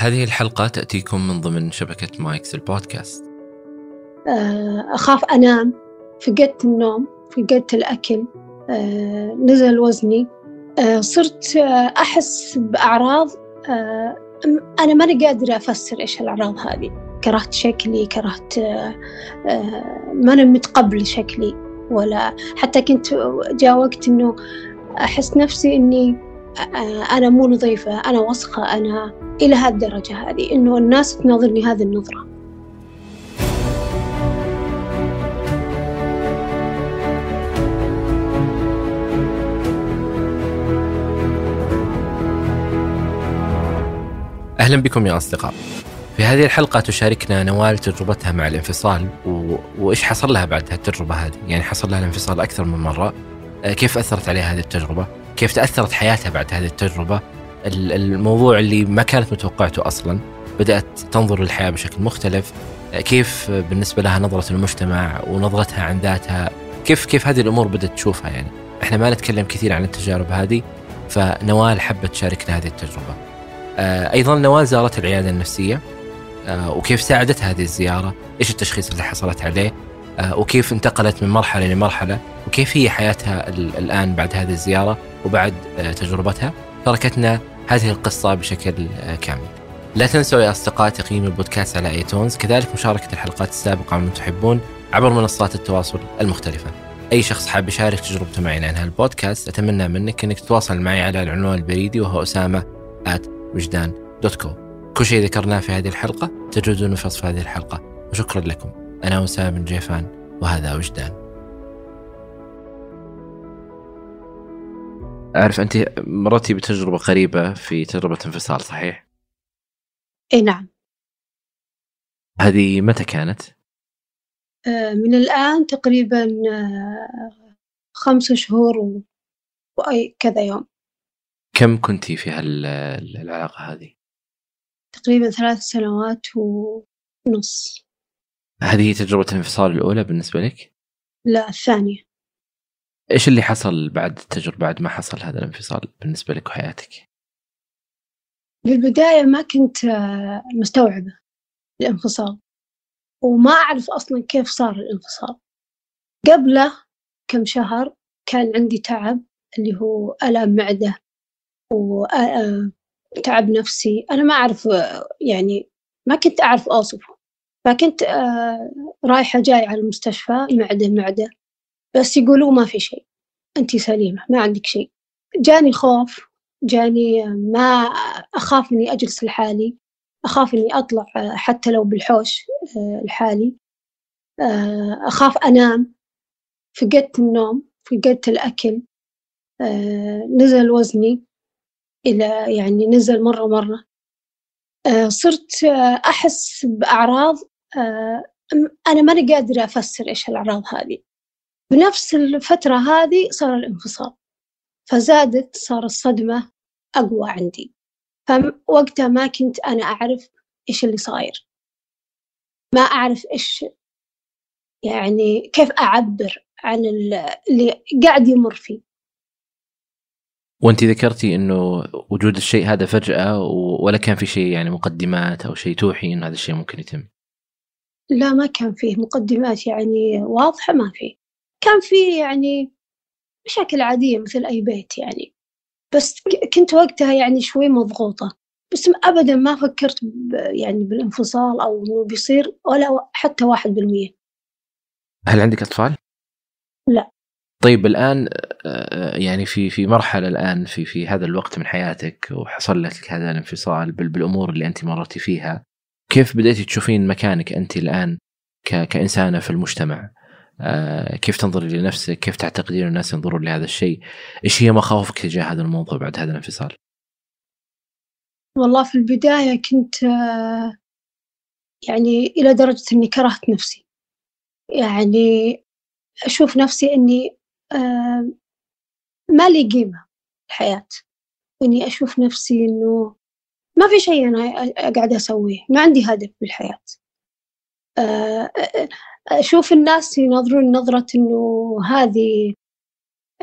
هذه الحلقة تأتيكم من ضمن شبكة مايكس البودكاست. آه، أخاف أنام. فقدت النوم فقدت الأكل آه، نزل وزني آه، صرت أحس بأعراض أنا ماني قادرة أفسر إيش الأعراض هذه. كرهت شكلي كرهت ما أنا متقبل شكلي ولا حتى كنت جاء وقت إنه أحس نفسي إني أنا مو نظيفة أنا وسخة أنا إلى هالدرجة هذه إنه الناس تناظرني هذه النظرة. أهلا بكم يا أصدقاء. في هذه الحلقة تشاركنا نوال تجربتها مع الانفصال و... وإيش حصل لها بعد هالتجربة هذه؟ يعني حصل لها الانفصال أكثر من مرة. آه، كيف أثرت عليها هذه التجربة؟ كيف تأثرت حياتها بعد هذه التجربة؟ الموضوع اللي ما كانت متوقعته أصلا بدأت تنظر للحياة بشكل مختلف. كيف بالنسبة لها نظرة المجتمع ونظرتها عن ذاتها؟ كيف كيف هذه الأمور بدأت تشوفها يعني؟ إحنا ما نتكلم كثير عن التجارب هذه فنوال حبت تشاركنا هذه التجربة. آه، أيضا نوال زارت العيادة النفسية. آه، وكيف ساعدتها هذه الزيارة؟ إيش التشخيص اللي حصلت عليه؟ وكيف انتقلت من مرحلة لمرحلة وكيف هي حياتها الآن بعد هذه الزيارة وبعد تجربتها. تركتنا هذه القصة بشكل كامل. لا تنسوا يا أصدقاء تقييم البودكاست على ايتونز كذلك مشاركة الحلقات السابقة من تحبون عبر منصات التواصل المختلفة. أي شخص حاب يشارك تجربته معي عن هالبودكاست أتمنى منك أنك تتواصل معي على العنوان البريدي وهو at وجدان دوت كو كل شيء ذكرناه في هذه الحلقة تجدونه في وصف هذه الحلقة. وشكرا لكم. أنا أسامة بن جيفان وهذا وجدان أعرف أنت مرتي بتجربة قريبة في تجربة انفصال صحيح؟ إي نعم هذه متى كانت؟ آه، من الآن تقريبا آه، خمس شهور و... وأي كذا يوم كم كنتي في هالعلاقة هذه؟ تقريبا ثلاث سنوات ونص هذه تجربة الانفصال الأولى بالنسبة لك؟ لا الثانية إيش اللي حصل بعد التجربة بعد ما حصل هذا الانفصال بالنسبة لك وحياتك؟ بالبداية ما كنت آه، مستوعبة الانفصال وما أعرف أصلا كيف صار الانفصال قبله كم شهر كان عندي تعب اللي هو ألم معدة وتعب آه، نفسي أنا ما أعرف آه، يعني ما كنت أعرف أوصفه فكنت رايحة جاي على المستشفى معدة معدة بس يقولوا ما في شيء أنت سليمة ما عندك شيء. جاني خوف جاني ما أخاف إني أجلس لحالي أخاف إني أطلع حتى لو بالحوش آه، لحالي. آه، أخاف أنام. فقدت النوم فقدت الأكل آه، نزل وزني إلى يعني نزل مرة مرة. صرت أحس بأعراض أنا ماني قادرة أفسر إيش الأعراض هذه. بنفس الفترة هذه صار الانفصال فزادت صار الصدمة أقوى عندي. فوقتها ما كنت أنا أعرف إيش اللي صاير. ما أعرف إيش يعني كيف أعبر عن اللي قاعد يمر فيه. وأنت ذكرتي إنه وجود الشيء هذا فجأة ولا كان في شيء يعني مقدمات أو شيء توحي انه هذا الشيء ممكن يتم؟ لا ما كان فيه مقدمات يعني واضحة ما فيه. كان في يعني مشاكل عادية مثل أي بيت يعني. بس كنت وقتها يعني شوي مضغوطة. بس أبدا ما فكرت يعني بالانفصال أو إنه بيصير ولا حتى واحد بالمية. هل عندك أطفال؟ لا. طيب الآن آه، يعني في في مرحلة الآن في في هذا الوقت من حياتك وحصل لك هذا الانفصال بالأمور اللي أنت مررتي فيها كيف بدأتي تشوفين مكانك أنت الآن كإنسانة في المجتمع؟ آه، كيف تنظري لنفسك؟ كيف تعتقدين الناس ينظرون لهذا الشيء؟ إيش هي مخاوفك تجاه هذا الموضوع بعد هذا الانفصال؟ والله في البداية كنت آه، يعني إلى درجة إني كرهت نفسي. يعني أشوف نفسي إني آه، ما لي قيمة الحياة. إني أشوف نفسي إنه ما في شيء أنا قاعدة أسويه ما عندي هدف بالحياة. أشوف الناس ينظرون نظرة إنه هذه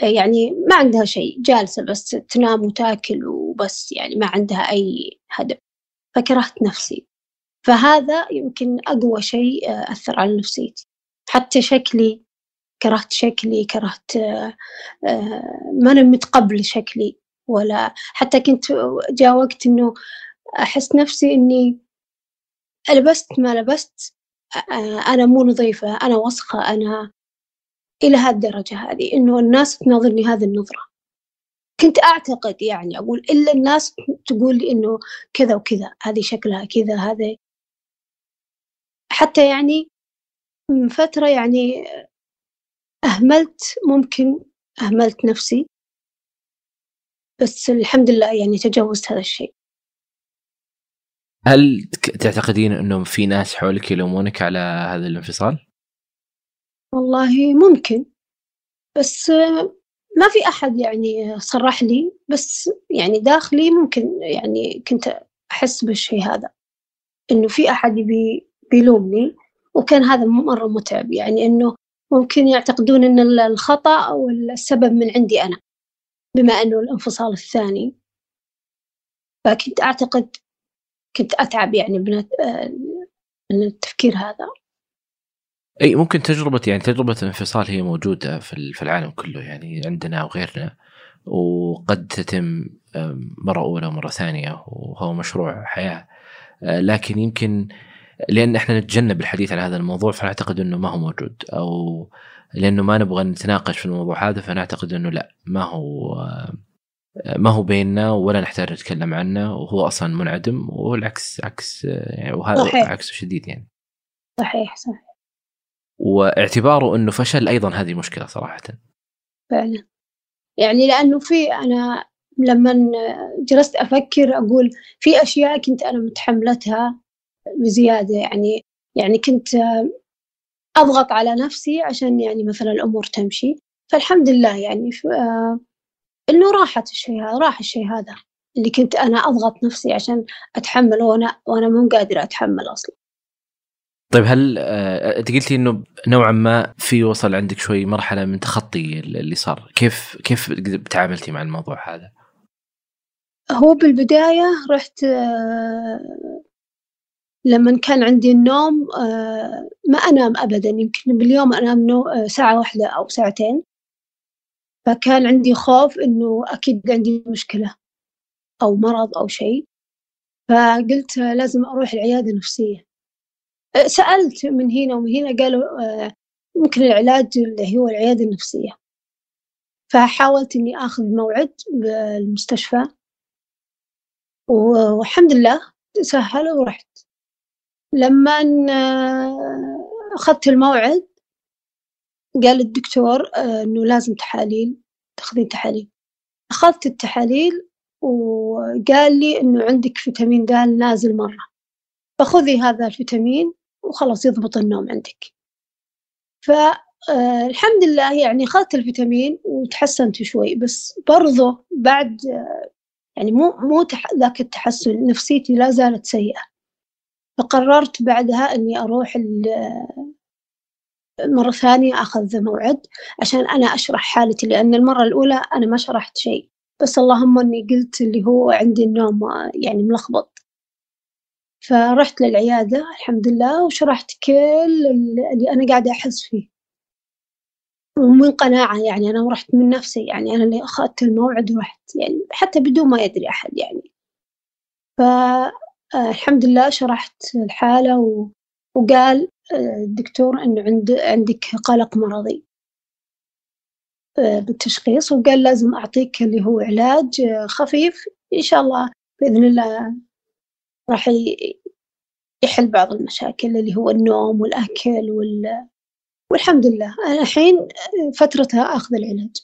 يعني ما عندها شيء جالسة بس تنام وتأكل وبس يعني ما عندها أي هدف. فكرهت نفسي. فهذا يمكن أقوى شيء أثر على نفسيتي. حتى شكلي كرهت شكلي كرهت ما أنا متقبل شكلي ولا حتى كنت جاء وقت إنه أحس نفسي إني لبست ما لبست أنا مو نظيفة أنا وسخة أنا إلى هالدرجة هذه إنه الناس تناظرني هذه النظرة. كنت أعتقد يعني أقول إلا الناس تقول لي إنه كذا وكذا هذه شكلها كذا هذا حتى يعني من فترة يعني أهملت ممكن أهملت نفسي بس الحمد لله يعني تجاوزت هذا الشيء. هل تعتقدين انه في ناس حولك يلومونك على هذا الانفصال؟ والله ممكن بس ما في أحد يعني صرح لي بس يعني داخلي ممكن يعني كنت أحس بالشيء هذا إنه في أحد بي بيلومني وكان هذا مرة متعب يعني إنه ممكن يعتقدون إن الخطأ أو السبب من عندي أنا بما إنه الانفصال الثاني فكنت أعتقد كنت أتعب يعني من التفكير هذا. أي ممكن تجربة يعني تجربة الانفصال هي موجودة في العالم كله يعني عندنا وغيرنا وقد تتم مرة أولى ومرة ثانية وهو مشروع حياة. آه، لكن يمكن لأن إحنا نتجنب الحديث عن هذا الموضوع فنعتقد إنه ما هو موجود أو لأنه ما نبغى نتناقش في الموضوع هذا فنعتقد إنه لا ما هو ما هو بيننا ولا نحتاج نتكلم عنه وهو أصلا منعدم والعكس عكس آه، يعني وهذا صحيح. عكسه شديد يعني. صحيح صحيح. واعتباره إنه فشل أيضا هذه مشكلة صراحة. فعلا. يعني لأنه في أنا لما جلست أفكر أقول في أشياء كنت أنا متحملتها بزيادة يعني يعني كنت أضغط على نفسي عشان يعني مثلا الأمور تمشي. فالحمد لله يعني إنه راحت الشيء هذا راح الشيء هذا اللي كنت أنا أضغط نفسي عشان أتحمل وأنا وأنا مو قادرة أتحمل أصلا. طيب هل آه، أنت قلتي إنه نوعا ما في وصل عندك شوي مرحلة من تخطي اللي صار. كيف كيف تعاملتي مع الموضوع هذا؟ هو بالبداية رحت آه، لما كان عندي النوم آه، ما أنام ابدا. يمكن باليوم أنام ساعة واحدة أو ساعتين. فكان عندي خوف إنه أكيد عندي مشكلة أو مرض أو شيء. فقلت لازم أروح العيادة النفسية. سألت من هنا ومن هنا قالوا آه، ممكن العلاج اللي هو العيادة النفسية. فحاولت إني آخذ موعد بالمستشفى. والحمد لله سهل ورحت. لما آه، أخذت الموعد قال الدكتور آه، إنه لازم تحاليل تاخذين تحاليل. أخذت التحاليل وقال لي إنه عندك فيتامين د نازل مرة. فخذي هذا الفيتامين وخلاص يضبط النوم عندك. فالحمد آه، لله يعني أخذت الفيتامين وتحسنت شوي بس برضو بعد يعني مو مو ذاك التحسن نفسيتي لا زالت سيئة. فقررت بعدها إني أروح مرة ثانية أخذ موعد عشان أنا أشرح حالتي لأن المرة الأولى أنا ما شرحت شيء. بس اللهم إني قلت اللي هو عندي النوم آه، يعني ملخبط. فرحت للعيادة الحمد لله وشرحت كل اللي أنا قاعدة أحس فيه. ومن قناعة يعني أنا رحت من نفسي يعني أنا اللي أخذت الموعد ورحت يعني حتى بدون ما يدري أحد يعني. فالحمد لله شرحت الحالة و... وقال آه، الدكتور إنه عند عندك قلق مرضي آه، بالتشخيص وقال لازم أعطيك اللي هو علاج آه، خفيف إن شاء الله بإذن الله راح يحل بعض المشاكل اللي هو النوم والأكل وال... والحمد لله. أنا الحين فترة أخذ العلاج.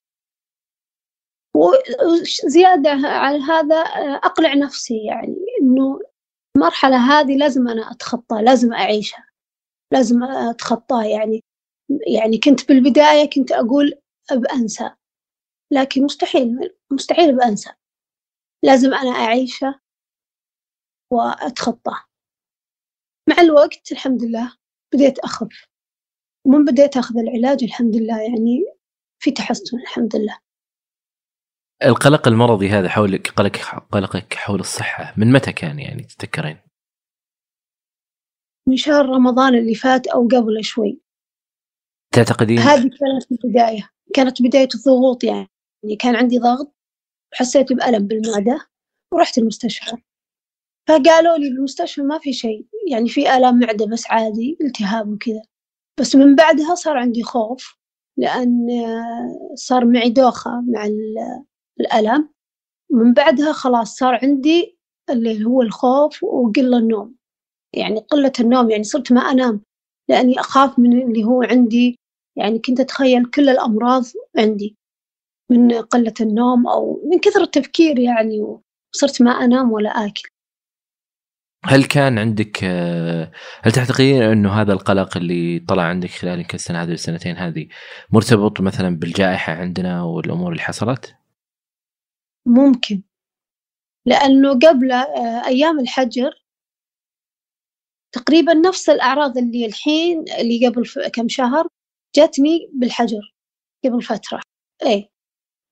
وزيادة على هذا أقلع نفسي يعني إنه المرحلة هذه لازم أنا أتخطى لازم أعيشها. لازم أتخطاها يعني يعني كنت بالبداية كنت أقول بأنسى لكن مستحيل مستحيل بأنسى. لازم أنا أعيشه وأتخطاه. مع الوقت الحمد لله بديت أخف. ومن بديت أخذ العلاج الحمد لله يعني في تحسن الحمد لله. القلق المرضي هذا حولك قلق قلقك حول الصحة من متى كان يعني تتذكرين؟ من شهر رمضان اللي فات أو قبل شوي. تعتقدين؟ هذه كانت البداية كانت بداية الضغوط يعني. كان عندي ضغط وحسيت بألم بالمعدة ورحت المستشفى. فقالوا لي بالمستشفى ما في شيء يعني في آلام معدة بس عادي التهاب وكذا. بس من بعدها صار عندي خوف لأن صار معي دوخة مع الألم من بعدها خلاص صار عندي اللي هو الخوف وقلة النوم. يعني قلة النوم يعني صرت ما أنام لأني أخاف من اللي هو عندي يعني كنت أتخيل كل الأمراض عندي من قلة النوم أو من كثر التفكير يعني وصرت ما أنام ولا آكل هل كان عندك هل تعتقدين إنه هذا القلق اللي طلع عندك خلال يمكن السنة هذه والسنتين هذه مرتبط مثلا بالجائحة عندنا والأمور اللي حصلت؟ ممكن لأنه قبل أيام الحجر تقريبا نفس الأعراض اللي الحين اللي قبل كم شهر جتني بالحجر قبل فترة. اي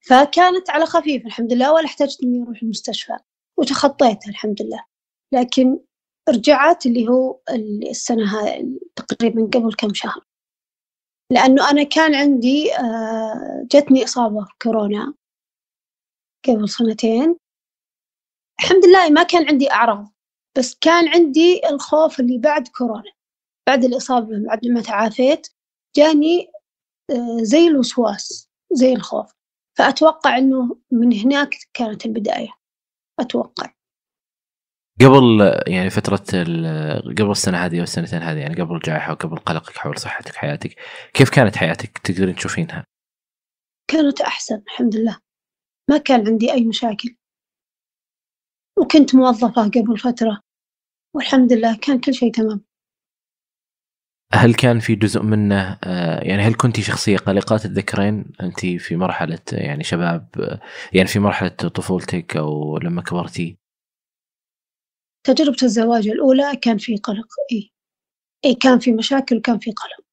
فكانت على خفيف الحمد لله ولا احتجت إني أروح المستشفى وتخطيتها الحمد لله. لكن رجعت اللي هو السنة هاي تقريبا قبل كم شهر. لأنه أنا كان عندي آه، جتني إصابة كورونا قبل سنتين. الحمد لله ما كان عندي أعراض. بس كان عندي الخوف اللي بعد كورونا بعد الإصابة بعد ما تعافيت جاني آه، زي الوسواس زي الخوف. فأتوقع أنه من هناك كانت البداية. أتوقع. قبل يعني فترة قبل السنة هذه والسنتين هذه يعني قبل الجائحة وقبل قلقك حول صحتك حياتك كيف كانت حياتك تقدرين تشوفينها؟ كانت أحسن الحمد لله. ما كان عندي أي مشاكل. وكنت موظفة قبل فترة. والحمد لله كان كل شيء تمام. هل كان في جزء منه آه، يعني هل كنت شخصية قلقة تتذكرين أنت في مرحلة يعني شباب يعني في مرحلة طفولتك أو لما كبرتي؟ تجربة الزواج الأولى كان في قلق إي. إي كان في مشاكل وكان في قلق.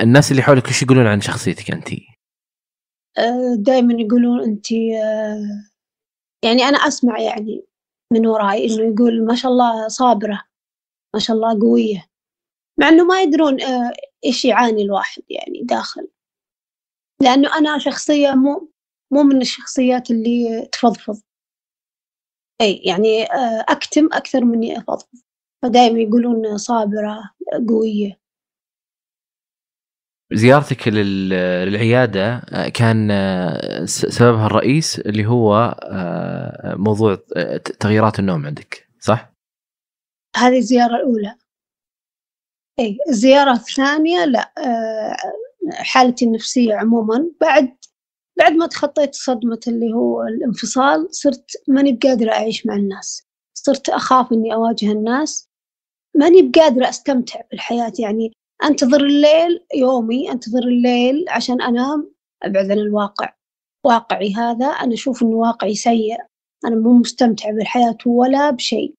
الناس اللي حولك وش يقولون عن شخصيتك أنت؟ آه، دائما يقولون أنت آه، يعني أنا أسمع يعني من وراي إنه يقول ما شاء الله صابرة ما شاء الله قوية مع إنه ما يدرون آه، إيش يعاني الواحد يعني داخل. لأنه أنا شخصية مو مو من الشخصيات اللي تفضفض. أي يعني آه، أكتم أكثر مني أفضفض. فدائما يقولون صابرة قوية. زيارتك للعيادة آه، كان آه، سببها الرئيس اللي هو موضوع تغييرات النوم عندك صح؟ هذه الزيارة الأولى. أي الزيارة الثانية لا حالتي النفسية عموما. بعد بعد ما تخطيت صدمة اللي هو الانفصال صرت ماني بقادرة أعيش مع الناس. صرت أخاف إني أواجه الناس. ماني بقادرة أستمتع بالحياة. يعني أنتظر الليل يومي أنتظر الليل عشان أنام أبعد عن الواقع. واقعي هذا أنا أشوف إنه واقعي سيء. أنا مو مستمتع بالحياة ولا بشيء.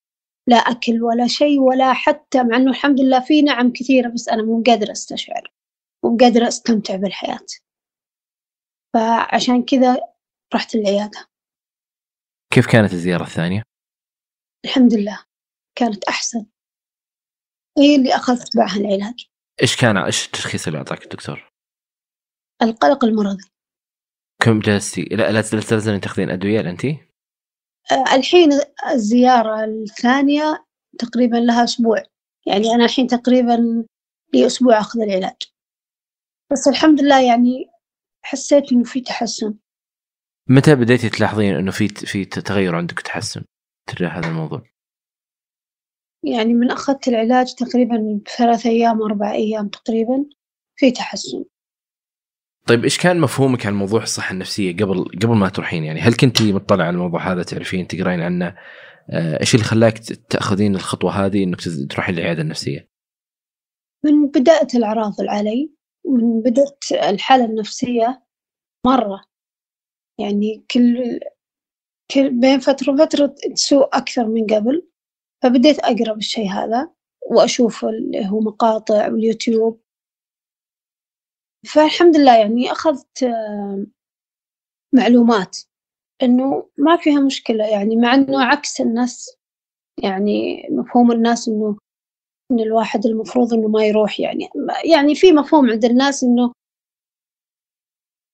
لا أكل ولا شيء ولا حتى مع إنه الحمد لله في نعم كثيرة بس أنا مو قادرة أستشعر. مو قادرة أستمتع بالحياة. فعشان كذا رحت العيادة. كيف كانت الزيارة الثانية؟ الحمد لله كانت أحسن. هي اللي أخذت معها العلاج؟ إيش كان إيش التشخيص اللي أعطاك الدكتور؟ القلق المرضي كم جلستي؟ لا لا تلزمين تاخذين أدوية أنت؟ أه الحين الزيارة الثانية تقريبا لها أسبوع يعني أنا الحين تقريبا لي أسبوع أخذ العلاج بس الحمد لله يعني حسيت إنه في تحسن متى بديتي تلاحظين إنه في في تغير عندك تحسن تجاه هذا الموضوع؟ يعني من أخذت العلاج تقريبا بثلاث أيام أربع أيام تقريبا في تحسن. طيب إيش كان مفهومك عن موضوع الصحة النفسية قبل قبل ما تروحين؟ يعني هل كنتي مطلع على الموضوع هذا تعرفين تقرين عنه؟ آه، إيش اللي خلاك تأخذين الخطوة هذه إنك تروحين للعيادة النفسية؟ من بدايه الأعراض العلي من بدأت الحالة النفسية مرة. يعني كل كل بين فترة وفترة تسوء أكثر من قبل. فبديت أقرأ بالشيء هذا وأشوف اللي هو مقاطع واليوتيوب. فالحمد لله يعني أخذت معلومات إنه ما فيها مشكلة يعني مع إنه عكس الناس يعني مفهوم الناس إنه إن الواحد المفروض إنه ما يروح يعني يعني في مفهوم عند الناس إنه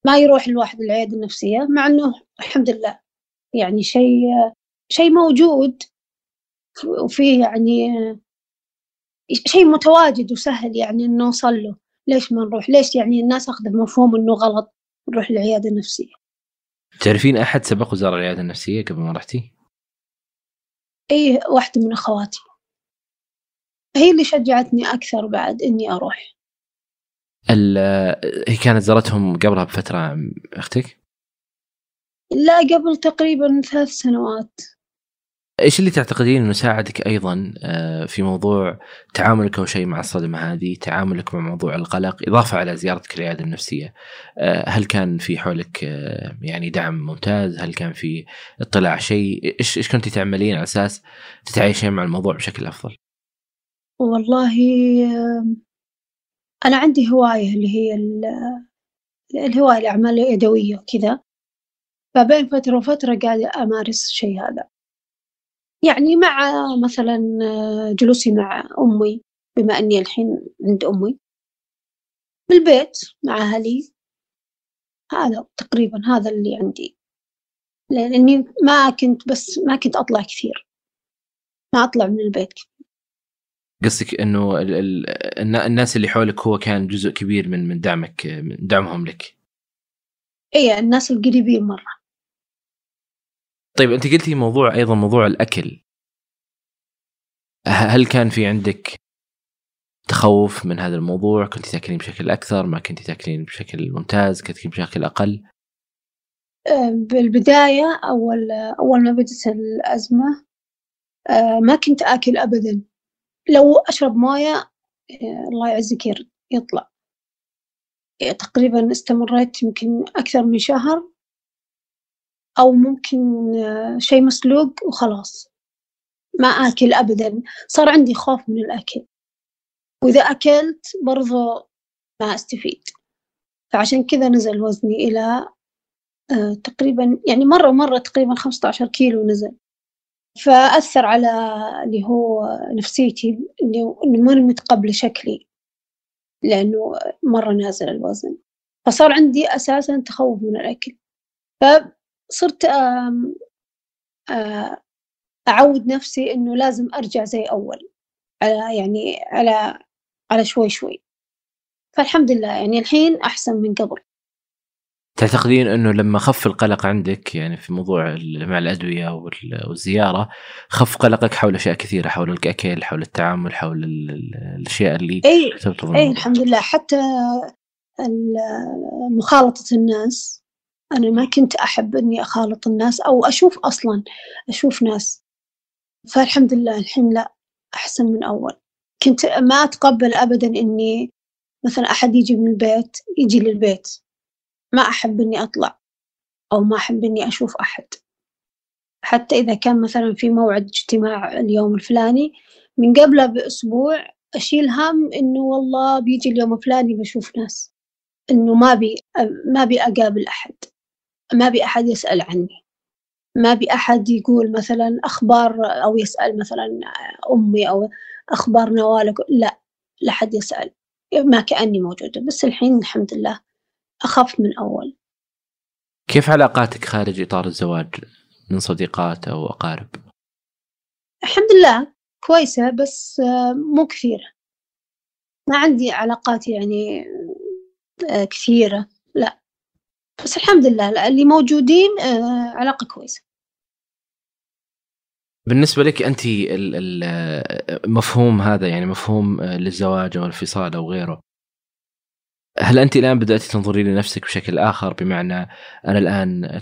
ما يروح الواحد العيادة النفسية مع إنه الحمد لله يعني شيء شيء موجود وفيه يعني شيء متواجد وسهل يعني إنه نوصل له. ليش ما نروح؟ ليش يعني الناس أخذ مفهوم إنه غلط؟ نروح العيادة النفسية. تعرفين أحد سبق وزار العيادة النفسية قبل ما رحتي؟ إيه واحدة من أخواتي. هي اللي شجعتني أكثر بعد إني أروح. هي كانت زارتهم قبلها بفترة أختك؟ لا قبل تقريبا ثلاث سنوات. إيش اللي تعتقدين إنه ساعدك أيضا آه، في موضوع تعاملك اول شيء مع الصدمة هذه، تعاملك مع موضوع القلق، إضافة على زيارتك العياده النفسية. آه، هل كان في حولك آه، يعني دعم ممتاز؟ هل كان في اطلاع شيء؟ إيش إيش كنتي تعملين على أساس تتعايشين مع الموضوع بشكل أفضل؟ والله أنا عندي هواية اللي هي الهواية الأعمال اليدوية وكذا فبين فترة وفترة قاعدة أمارس الشيء هذا يعني مع مثلا جلوسي مع أمي بما أني الحين عند أمي. بالبيت مع أهلي. هذا تقريبا هذا اللي عندي. لأني ما كنت بس ما كنت أطلع كثير. ما أطلع من البيت قصدك إنه الناس اللي حولك هو كان جزء كبير من من دعمك من دعمهم لك؟ اي الناس القريبين مرة. طيب أنت قلتي موضوع أيضا موضوع الأكل. هل كان في عندك تخوف من هذا الموضوع؟ كنت تاكلين بشكل أكثر ما كنت تاكلين بشكل ممتاز كنت بشكل أقل؟ بالبداية أول أول ما بدت الأزمة ما كنت آكل أبدا. لو أشرب موية الله يعزك يطلع. تقريبا استمريت يمكن أكثر من شهر. أو ممكن آه، شيء مسلوق وخلاص. ما آكل أبدا. صار عندي خوف من الأكل. وإذا أكلت برضو ما أستفيد. فعشان كذا نزل وزني إلى آه، تقريبا يعني مرة مرة تقريبا خمسة عشر كيلو نزل. فأثر على اللي هو نفسيتي إني ماني متقبلة شكلي. لأنه مرة نازل الوزن. فصار عندي أساسا تخوف من الأكل. صرت أعود نفسي إنه لازم أرجع زي أول على يعني على على شوي شوي. فالحمد لله يعني الحين أحسن من قبل. تعتقدين إنه لما خف القلق عندك يعني في موضوع مع الأدوية والزيارة خف قلقك حول أشياء كثيرة حول الأكل حول التعامل حول الأشياء اللي إي إي الحمد لله. حتى مخالطة الناس أنا ما كنت أحب إني أخالط الناس أو أشوف أصلا أشوف ناس. فالحمد لله الحين لا أحسن من أول. كنت ما أتقبل أبدا إني مثلا أحد يجي من البيت يجي للبيت. ما أحب إني أطلع أو ما أحب إني أشوف أحد. حتى إذا كان مثلا في موعد اجتماع اليوم الفلاني من قبله بأسبوع أشيل هم إنه والله بيجي اليوم الفلاني بشوف ناس. إنه ما بي ما بي أقابل أحد. ما بي أحد يسأل عني. ما بي أحد يقول مثلا أخبار أو يسأل مثلا أمي أو أخبار نوال لا لا حد يسأل. ما كأني موجودة. بس الحين الحمد لله أخف من أول. كيف علاقاتك خارج إطار الزواج من صديقات أو أقارب؟ الحمد لله كويسة بس مو كثيرة. ما عندي علاقات يعني كثيرة لا. بس الحمد لله اللي موجودين آه، علاقة كويسة. بالنسبة لك أنت المفهوم هذا يعني مفهوم آه، للزواج أو الانفصال أو غيره هل أنت الآن بدأت تنظري لنفسك بشكل آخر؟ بمعنى أنا الآن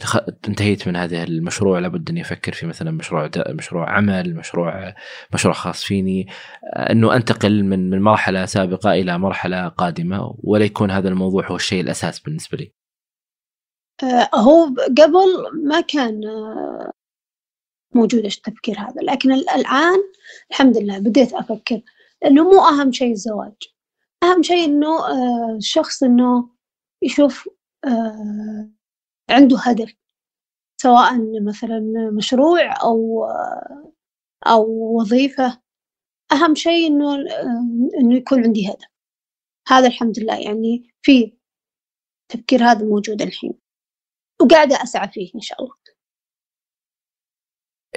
انتهيت من هذا المشروع لابد أني أفكر في مثلا مشروع مشروع عمل مشروع مشروع خاص فيني آه، أنه أنتقل من من مرحلة سابقة إلى مرحلة قادمة ولا يكون هذا الموضوع هو الشيء الأساس بالنسبة لي؟ هو قبل ما كان آه، موجود التفكير هذا لكن الآن الحمد لله بديت أفكر إنه مو أهم شيء الزواج. أهم شيء إنه الشخص آه، إنه يشوف عنده هدف سواء مثلا مشروع أو أو وظيفة. أهم شيء إنه إنه يكون عندي هدف. هذا الحمد لله يعني في التفكير هذا موجود الحين. وقاعدة أسعى فيه إن شاء الله.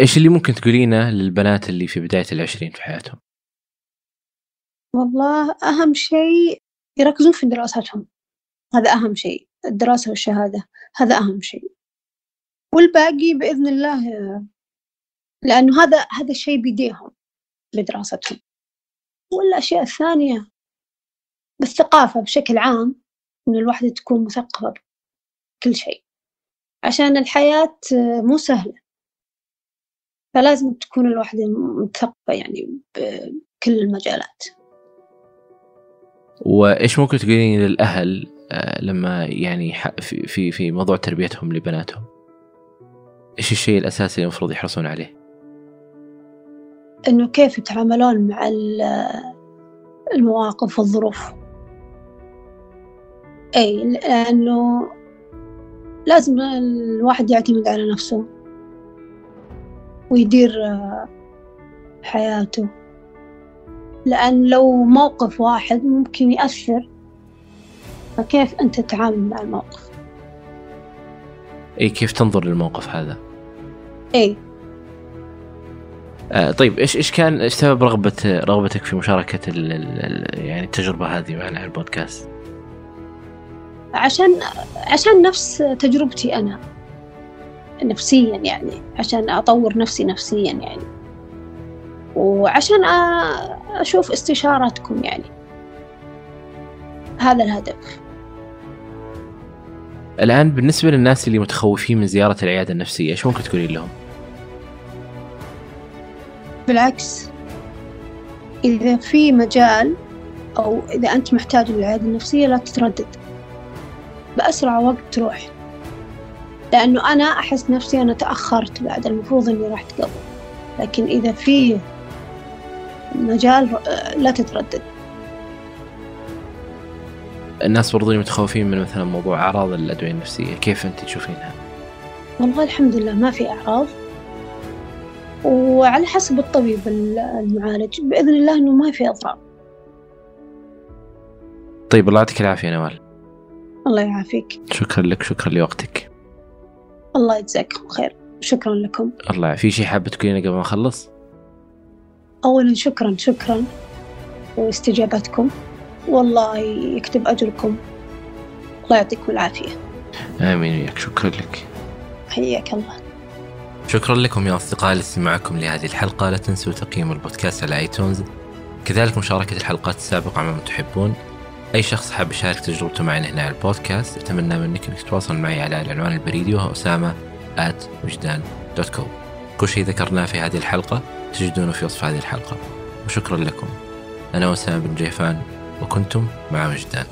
إيش اللي ممكن تقولينه للبنات اللي في بداية العشرين في حياتهم؟ والله أهم شيء يركزون في دراستهم. هذا أهم شيء الدراسة والشهادة هذا أهم شيء. والباقي بإذن الله لأنه هذا هذا الشيء بيديهم بدراستهم. والأشياء الثانية بالثقافة بشكل عام إن الواحدة تكون مثقفة بكل شيء. عشان الحياة مو سهلة فلازم تكون الواحدة مثقفة يعني بكل المجالات وإيش ممكن تقولين للأهل آه، لما يعني في في في موضوع تربيتهم لبناتهم؟ إيش الشيء الأساسي اللي المفروض يحرصون عليه؟ إنه كيف يتعاملون مع المواقف والظروف إي لأنه لازم الواحد يعتمد على نفسه ويدير آه، حياته لأن لو موقف واحد ممكن يأثر فكيف أنت تتعامل مع الموقف اي كيف تنظر للموقف هذا؟ اي آه طيب إيش إيش كان إيش سبب رغبة رغبتك في مشاركة ال ال يعني التجربة هذه معنا على البودكاست؟ عشان عشان نفس تجربتي أنا نفسيا يعني عشان أطور نفسي نفسيا يعني. وعشان أشوف استشاراتكم يعني. هذا الهدف. الآن بالنسبة للناس اللي متخوفين من زيارة العيادة النفسية إيش ممكن تقولين لهم؟ بالعكس إذا في مجال أو إذا أنت محتاج للعيادة النفسية لا تتردد. بأسرع وقت تروح لأنه أنا أحس نفسي أنا تأخرت بعد المفروض إني رحت قبل. لكن إذا في مجال لا تتردد. الناس برضو متخوفين من مثلا موضوع أعراض الأدوية النفسية كيف أنت تشوفينها؟ والله الحمد لله ما في أعراض. وعلى حسب الطبيب المعالج بإذن الله أنه ما في أضرار. طيب الله يعطيك العافية نوال. الله يعافيك. شكرا لك شكرا لوقتك. الله يجزاكم خير. شكرا لكم. الله في شيء حابة تقولينه قبل ما أخلص؟ أولا شكرا شكرا. واستجابتكم. والله يكتب أجركم. الله يعطيكم العافية. آمين وياك. شكرا لك. حياك الله. شكرا لكم يا أصدقائي لاستماعكم لهذه الحلقة. لا تنسوا تقييم البودكاست على آيتونز. كذلك مشاركة الحلقات السابقة مع من تحبون. أي شخص حاب يشارك تجربته معنا هنا على البودكاست أتمنى منك أنك تتواصل معي على العنوان البريدي وهو أسامة at وجدان دوت كوم كل شيء ذكرناه في هذه الحلقة تجدونه في وصف هذه الحلقة. وشكرا لكم. أنا وسام بن جيفان وكنتم مع وجدان.